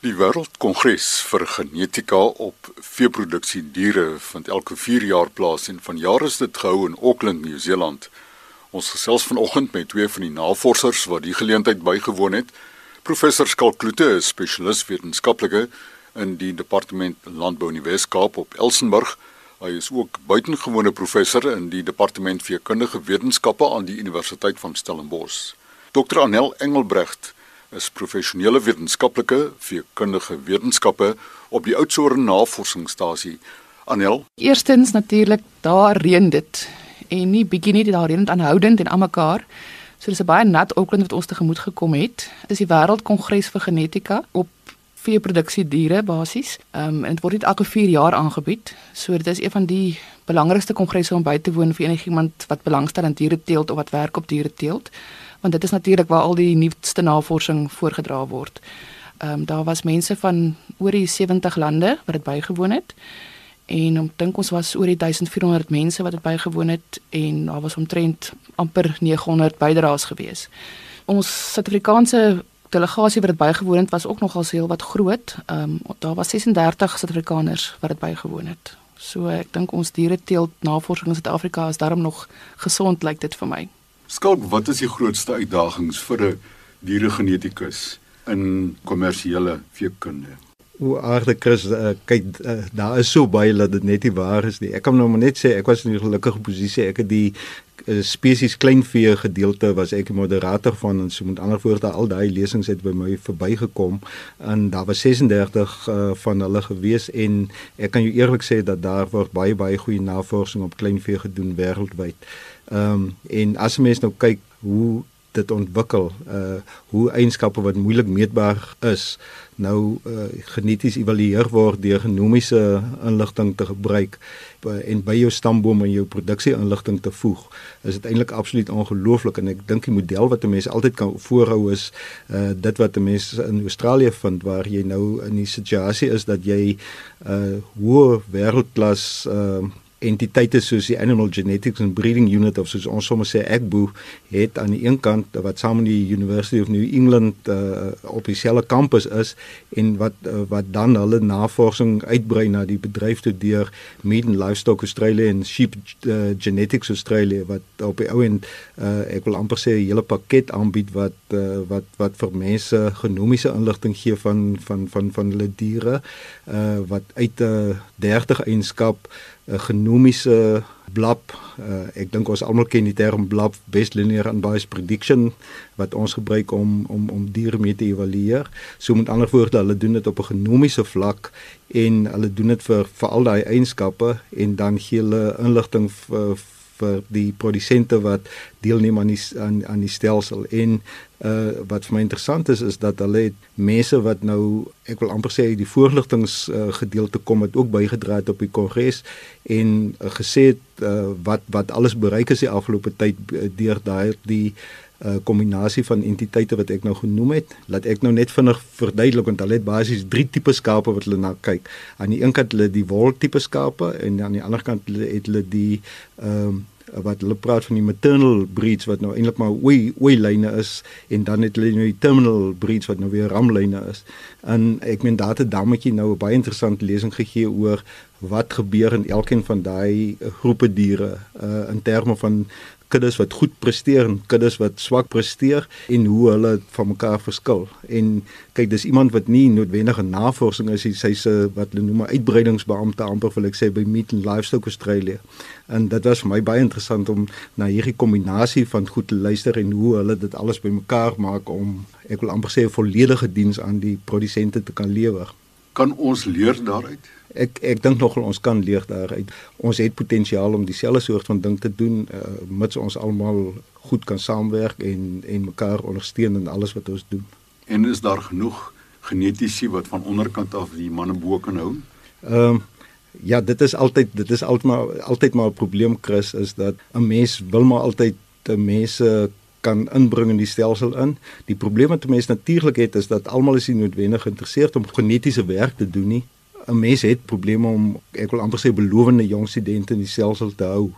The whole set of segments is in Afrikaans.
Die Wêreldkongres vir Genetika op veeproduksie diere vind elke 4 jaar plaas en vanjaar is dit gehou in Auckland, Nieu-Seeland. Ons gesels vanoggend met twee van die navorsers wat die geleentheid bygewoon het. Professor Skalkloete, 'n spesialis wetenskaplike in die Departement Landbou in die Wes-Kaap op Elsenburg. Hy is ook buitengewone professor in die Departement Veekundige Wetenskappe aan die Universiteit van Stellenbosch. Dr. Anel Engelbrecht is professionele wetenskaplike veekundige wetenskappe op die Oudtshoorn Navorsingsstasie. Anel, eerstens natuurlik daar reën dit en nie bietjie nie daar reën dit aanhoudend en almekaar. So dis 'n baie nat Auckland wat ons tegemoet gekom het. Dis die Wêreldkongres vir Genetika op veeproduksie diere basies. Ehm um, en dit word net elke 4 jaar aangebied. So dit is een van die belangrikste kongresse om by te woon vir enigiemand wat belangstel in diere teelt of wat werk op diere teelt want dit is natuurlik waar al die nuutste navorsing voorgedra word. Ehm um, daar was mense van oor die 70 lande wat dit bygewoon het. En ek dink ons was oor die 1400 mense wat dit bygewoon het en daar was omtrent amper 900 bydraers gewees. Ons Suid-Afrikaanse delegasie wat dit bygewoon het was ook nogal heel wat groot. Ehm um, daar was 36 Suid-Afrikaners wat dit bygewoon het. So ek dink ons diere teelt navorsing in Suid-Afrika is daarom nog gesond lyk dit vir my. Skalk, wat is die grootste uitdagings vir 'n dieregenetikus in kommersiële veekunde? Hoe aardig is uh, kyk uh, daar is so baie dat dit net nie waar is nie. Ek kan nou net sê ek was in 'n gelukkige posisie. Ek het die uh, spesies kleinvee gedeelte was ek moderator van en so met ander woorde al daai lesings het by my verbygekom en daar was 36 uh, van hulle gewees en ek kan jou eerlik sê dat daar word baie baie goeie navorsing op kleinvee gedoen wêreldwyd. Ehm um, en as jy mens nou kyk hoe dit ontwikkel, uh hoe eienskappe wat moeilik meetbaar is, nou uh geneties evalueer word deur genomiese inligting te gebruik uh, en by jou stamboom en jou produksie inligting te voeg, is dit eintlik absoluut ongelooflik en ek dink die model wat 'n mens altyd kan voorhou is uh dit wat 'n mens in Australië vind waar jy nou in die situasie is dat jy uh hoë wêreldklas uh entiteite soos die Animal Genetics and Breeding Unit of soos ons sommer sê AGBU het aan die een kant wat saam met die University of New England uh, op dieselfde kampus is en wat uh, wat dan hulle navorsing uitbrei na die bedryf toe deur Meat and Livestock Australia en Sheep uh, Genetics Australia wat op die ou end uh, ek wil amper sê 'n hele pakket aanbied wat uh, wat wat vir mense genomiese inligting gee van van van van hulle diere uh, wat uit 'n uh, 30 eienskap 'n genomiese blab. Uh, ek dink ons almal ken die term blab best linear unbiased prediction wat ons gebruik om om om diere mee te evalueer. So met ander woorde, hulle doen dit op 'n genomiese vlak en hulle doen dit vir vir al daai eienskappe en dan gee hulle inligting vir vir die produsente wat deelneem aan die aan aan die stelsel. En uh wat vir my interessant is is dat hulle het mense wat nou ek wil amper sê die voorligtings uh, gedeelte kom het ook bygedra het op die kongres en uh, gesê het uh, wat wat alles bereik is die afgelope tyd uh, deur daai die kombinasie uh, van entiteite wat ek nou genoem het, laat ek nou net vinnig verduidelik want hulle het basies drie tipe skape wat hulle na kyk. Aan die een kant hulle die wol tipe skape en aan die ander kant het hulle die ehm um, wat hulle praat van die maternal breeds wat nou eintlik maar ooi ooi lyne is en dan het hulle nou die terminal breeds wat nou weer ramlyne is. En ek meen daar het dammetjie nou 'n baie interessante lesing gegee oor wat gebeur in elkeen van daai groepe diere uh, in terme van kuddes wat goed presteer en kuddes wat swak presteer en hoe hulle van mekaar verskil. En kyk, dis iemand wat nie noodwendige navorsing is, hy's 'n wat hulle noem 'n uitbreidingsbeampte amper wil ek sê by Meat and Livestock Australia. En dit was vir my baie interessant om na hierdie kombinasie van goed te luister en hoe hulle dit alles bymekaar maak om ek wil amper sê 'n volledige diens aan die produsente te kan lewer. Kan ons leer daaruit? ek ek dink nogal ons kan leer daaruit. Ons het potensiaal om dieselfde soort van ding te doen uh, mits ons almal goed kan saamwerk en en mekaar ondersteun in alles wat ons doen. En is daar genoeg genetiese wat van onderkant af die manne bo kan hou? Ehm um, ja, dit is altyd dit is altyd maar altyd maar 'n probleem Chris is dat 'n mens wil maar altyd te mense kan inbring in die stelsel in. Die probleem wat mense natuurlik het is dat almal is nie noodwendig geïnteresseerd om genetiese werk te doen nie. 'n mens het probleme om ek wil amper sê belowende jong studente in die stelsel te hou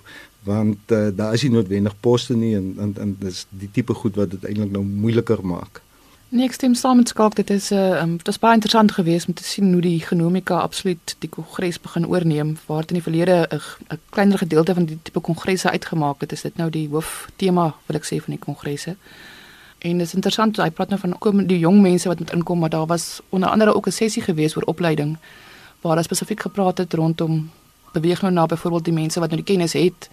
want uh, daar is nie noodwendig poste nie en en, en dis die tipe goed wat dit eintlik nou moeiliker maak. Nee, ek stem saam met Skalk. Dit is 'n uh, um, dit was baie interessant geweest om te sien hoe die genomika absoluut die kongres begin oorneem waar in die verlede 'n kleiner gedeelte van die tipe kongresse uitgemaak het. Is dit nou die hooftema wil ek sê van die kongresse? En dit is interessant, hy praat nou van kom die jong mense wat moet inkom, maar daar was onder andere ook 'n sessie geweest oor opleiding waar hulle spesifiek gepraat het rondom beweeg nou na byvoorbeeld die mense wat nou die kennis het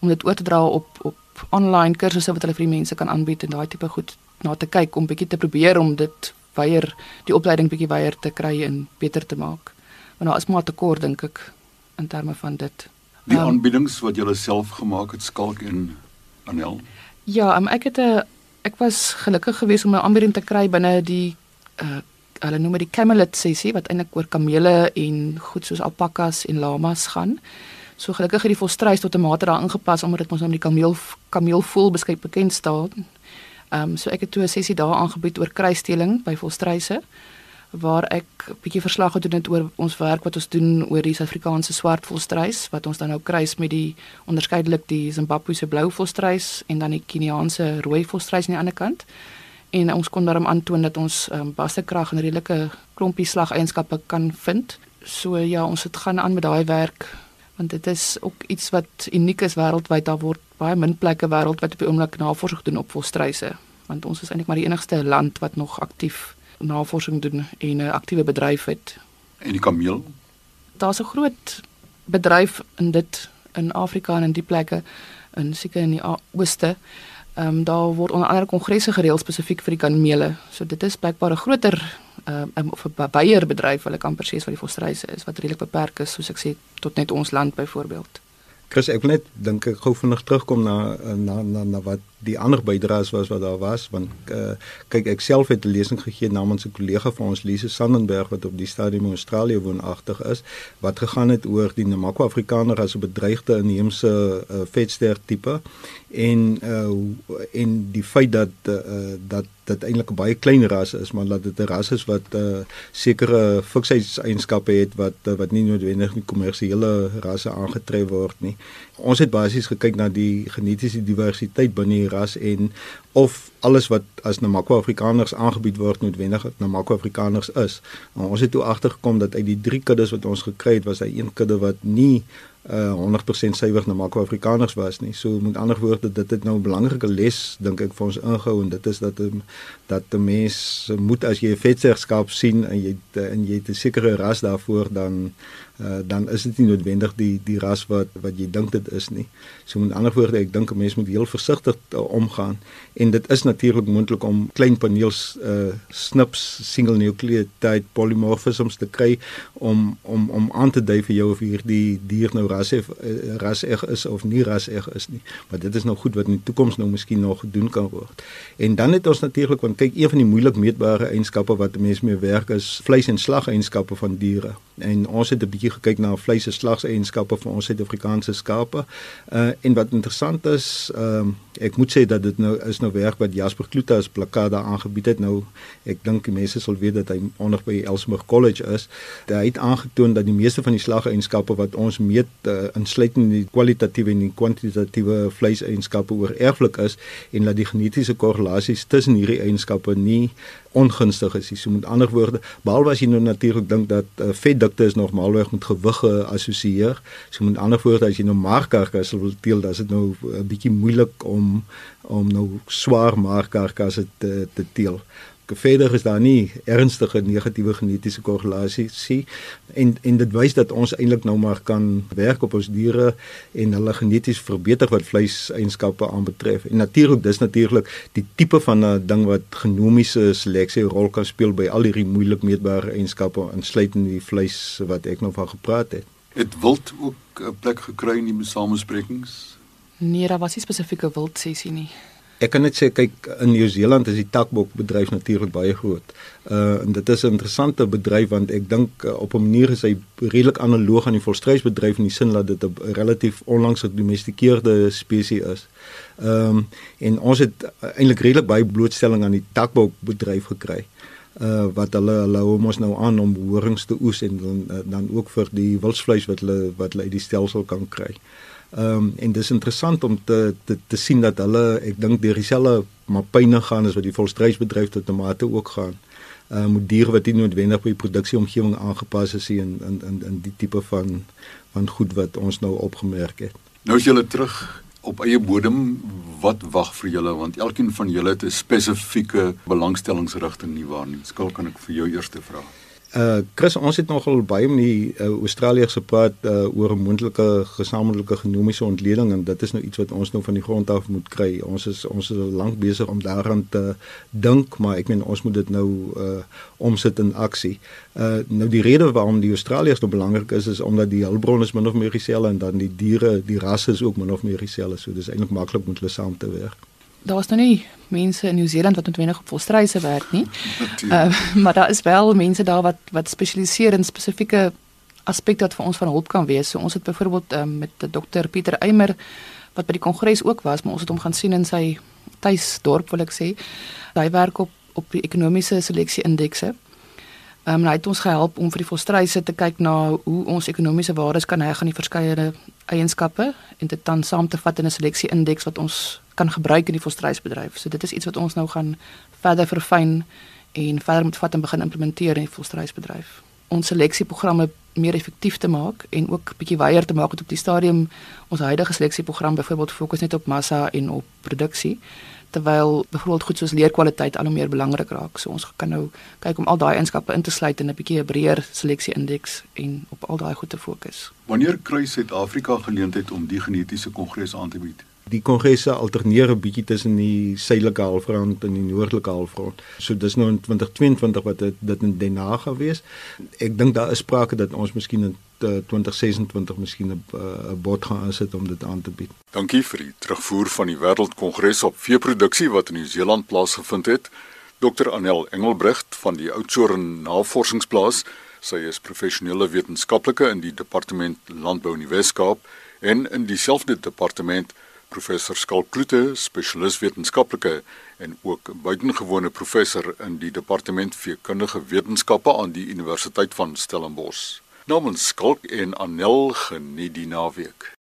om dit oor te dra op op online kursusse wat hulle vir die mense kan aanbied en daai tipe goed na te kyk om bietjie te probeer om dit weier die opleiding bietjie weier te kry en beter te maak. Want daar is maar tekort dink ek in terme van dit. Die um, aanbiedings wat jy self gemaak het skalk en Anel. Ja, um, ek het 'n ek was gelukkig geweest om 'n aanbieding te kry binne die uh hulle noem dit die camelet sessie wat eintlik oor kamele en goed soos alpakas en lamas gaan. So gelukkig het die volstruis tot 'n mate daar ingepas omdat dit ons nou die kameel kameelvoel beskryf bekend staan. Ehm um, so ek het toe 'n sessie daar aangebied oor kruisstelling by volstruise waar ek 'n bietjie verslag gedoen het oor ons werk wat ons doen oor die Suid-Afrikaanse swart volstruis wat ons dan nou kruis met die onderskeidelik die Zimbabwese blou volstruis en dan die Keniaanse rooi volstruis aan die ander kant. En ons kon daarom aantoon dat ons ehm um, bassekrag en redelike klompie slageienskappe kan vind. So ja, ons het gaan aan met daai werk want dit is ook iets wat uniek is wêreldwyd daar word baie min plekke wêreldwyd op die oomblik navorsing doen op volstruise. Want ons is eintlik maar die enigste land wat nog aktief navorsing doen en 'n aktiewe bedryf het. En die kameel? Daar's 'n groot bedryf in dit in Afrika en in die plekke in seker in die ooste. Ehm um, daar word onder andere kongresse gereël spesifiek vir die kamele. So dit is blijkbaar 'n groter um, of 'n baie bedryf wat ek amper sê wat die volstruise is wat redelik beperk is soos ek sê tot net ons land byvoorbeeld. Chris, ek wil net dink ek gou vinnig terugkom na na na na wat die ander bydraes was wat daar was want uh, kyk ek self het 'n lesing gegee namens 'n kollega van ons Lise Sandenberg wat op die stadium in Australië woonagtig is wat gegaan het oor die Namakwa Afrikaner as 'n bedreigde inheemse uh, vetster tipe en uh, en die feit dat uh, dat dit eintlik 'n baie klein ras is maar dat dit 'n ras is wat uh, sekere fiksheidseienskappe het wat uh, wat nie noodwendig die kommersiële rasse aangetref word nie. Ons het basies gekyk na die genetiese diversiteit binne ras en of alles wat as Namakwa Afrikaners aangebied word noodwendig Namakwa Afrikaners is. En ons het toe agtergekom dat uit die drie kuddes wat ons gekry het, was daar een kudde wat nie uh 100% suiwer Namakwa Afrikaners was nie. So met ander woorde dit het nou 'n belangrike les dink ek vir ons ingehou en dit is dat dat 'n mens moet as jy 'n vetserskap sien en jy en jy 'n sekere ras daarvoor dan uh, dan is dit nie noodwendig die die ras wat wat jy dink dit is nie. So met ander woorde ek dink 'n mens moet heel versigtig omgaan en dit is natuurlik moontlik om klein paneels uh, snips single nucleotide polymorphisms te kry om om om aan te dui vir jou of hierdie dier nou ras uh, ras eg is of nie ras eg is nie. Maar dit is nou goed wat in die toekoms nou miskien nog gedoen kan word. En dan het ons natuurlik want kyk een van die moeilik meetbare eienskappe wat mense mee werk is vleis en slag eienskappe van diere. En ons het 'n bietjie gekyk na vleis se slagseienskappe van ons Suid-Afrikaanse skape. Uh en wat interessant is, ehm um, ek moet sê dat dit nou is nou werk wat Jasper Kloete as plakade aangebied het. Nou ek dink die mense sal weet dat hy onder by Elsburg College is. Hy het aangetoon dat die meeste van die slagseienskappe wat ons meet uh, insluitend die kwalitatiewe en die kwantitatiewe vleiseienskappe oor erflik is en dat die genetiese korrelasies tussen hierdie eienskappe nie ongunstig is. So met ander woorde, behalwe as jy nou natuurlik dink dat uh, vetdikte is normaalweg met gewig geassosieer. So met ander woorde, as jy nou markkarkasse wil teel, dan is dit nou 'n uh, bietjie moeilik om om nou swaar markkarkasse te te teel verder is daar nie ernstige negatiewe genetiese korrelasie sien en en dit wys dat ons eintlik nou maar kan werk op ons diere en hulle geneties verbeter wat vleiseienskappe aanbetref. En natuurlik dis natuurlik die tipe van 'n ding wat genomiese seleksie 'n rol kan speel by al hierdie moeilik meetbare eienskappe insluitend die vleis wat ek nou van gepraat het. Het wild ook 'n plek gekry in die samesprekings? Nee, daar was nie spesifieke wild sessie nie. Ek kan net sê kyk in Nieu-Seeland is die takbokbedryf natuurlik baie groot. Uh en dit is 'n interessante bedryf want ek dink uh, op 'n manier is hy redelik analoog aan die volstruisbedryf in die sin dat dit 'n relatief onlangs gedomestikeerde spesies is. Ehm um, en ons het uh, eintlik redelik baie blootstelling aan die takbokbedryf gekry uh wat hulle hulle hou ons nou aan om horings te oes en dan uh, dan ook vir die wildsvleis wat hulle wat hulle uit die stelsel kan kry. Ehm um, en dis interessant om te te te sien dat hulle ek dink deur dieselfde mapyne gaan as wat die volstruisbedryf tot tomate ook gaan. Uh moet diere wat nie noodwendig by die produksieomgewing aangepas is in in in in die tipe van van goed wat ons nou opgemerk het. Nou is julle terug op eie bodem. Wat wag vir julle want elkeen van julle het 'n spesifieke belangstellingsrigting nie waar nie. Skil kan ek vir jou eerste vra. Uh Chris, ons het nogal baie met die uh, Australiërs gepraat uh, oor 'n moontlike gesamentlike genomiese ontleding en dit is nou iets wat ons nou van die grond af moet kry. Ons is ons is lank besig om daaraan te dink, maar ek meen ons moet dit nou uh omsit in aksie. Uh nou die rede waarom die Australiërs nou belangrik is is omdat die hulpbron is min of meer dieselfde en dan die diere, die rasse is ook min of meer dieselfde. So dis eintlik maklik om hulle saam te werk daar's nou nie mense in Nieu-Seeland wat noodwendig op volstryse werk nie. Uh, maar daar is wel mense daar wat wat spesialiseer in spesifieke aspekte wat vir ons van hulp kan wees. So ons het byvoorbeeld um, met Dr Pieter Eymer wat by die kongres ook was, maar ons het hom gaan sien in sy tuisdorp wil ek sê. Hy werk op op die ekonomiese seleksie indekse. Um, hy het ons gehelp om vir die volstryse te kyk na hoe ons ekonomiese waardes kan heg aan die verskeie eienskappe en dit dan saam te vat in 'n seleksie indeks wat ons kan gebruik in die volstrysbedryf. So dit is iets wat ons nou gaan verder verfyn en verder moet vat en begin implementeer in die volstrysbedryf. Ons seleksieprogramme meer effektief te maak en ook bietjie wyeer te maak op die stadium ons huidige seleksieprogram byvoorbeeld fokus net op massa en op produksie terwyl byvoorbeeld goed soos leerkwaliteit al hoe meer belangrik raak. So ons kan nou kyk om al daai eienskappe in te sluit in 'n bietjie 'n breër seleksie indeks en op al daai goed te fokus. Wanneer kry Suid-Afrika geleentheid om die genetiese kongres aan te bied? Die kongresse alterneer 'n bietjie tussen die suidelike halfrond en die noordelike halfrond. So dis nou in 2022 wat dit, dit in Den Haag gaan wees. Ek dink daar is sprake dat ons miskien in 2026 miskien 'n uh, bod gaan aansit om dit aan te bied. Dankie vir die terugvoer van die Wêreldkongres op veeproduksie wat in Nieu-Seeland plaasgevind het. Dr Anel Engelbrecht van die Oudtshoorn Navorsingsplaas. Sy is professionele wetenskaplike in die departement landbou in die Wes-Kaap en in dieselfde departement professor Skalkloete, spesialis wetenskaplike en ook buitengewone professor in die departement veekundige wetenskappe aan die Universiteit van Stellenbosch. Namens Skalk en Anel geniet die naweek.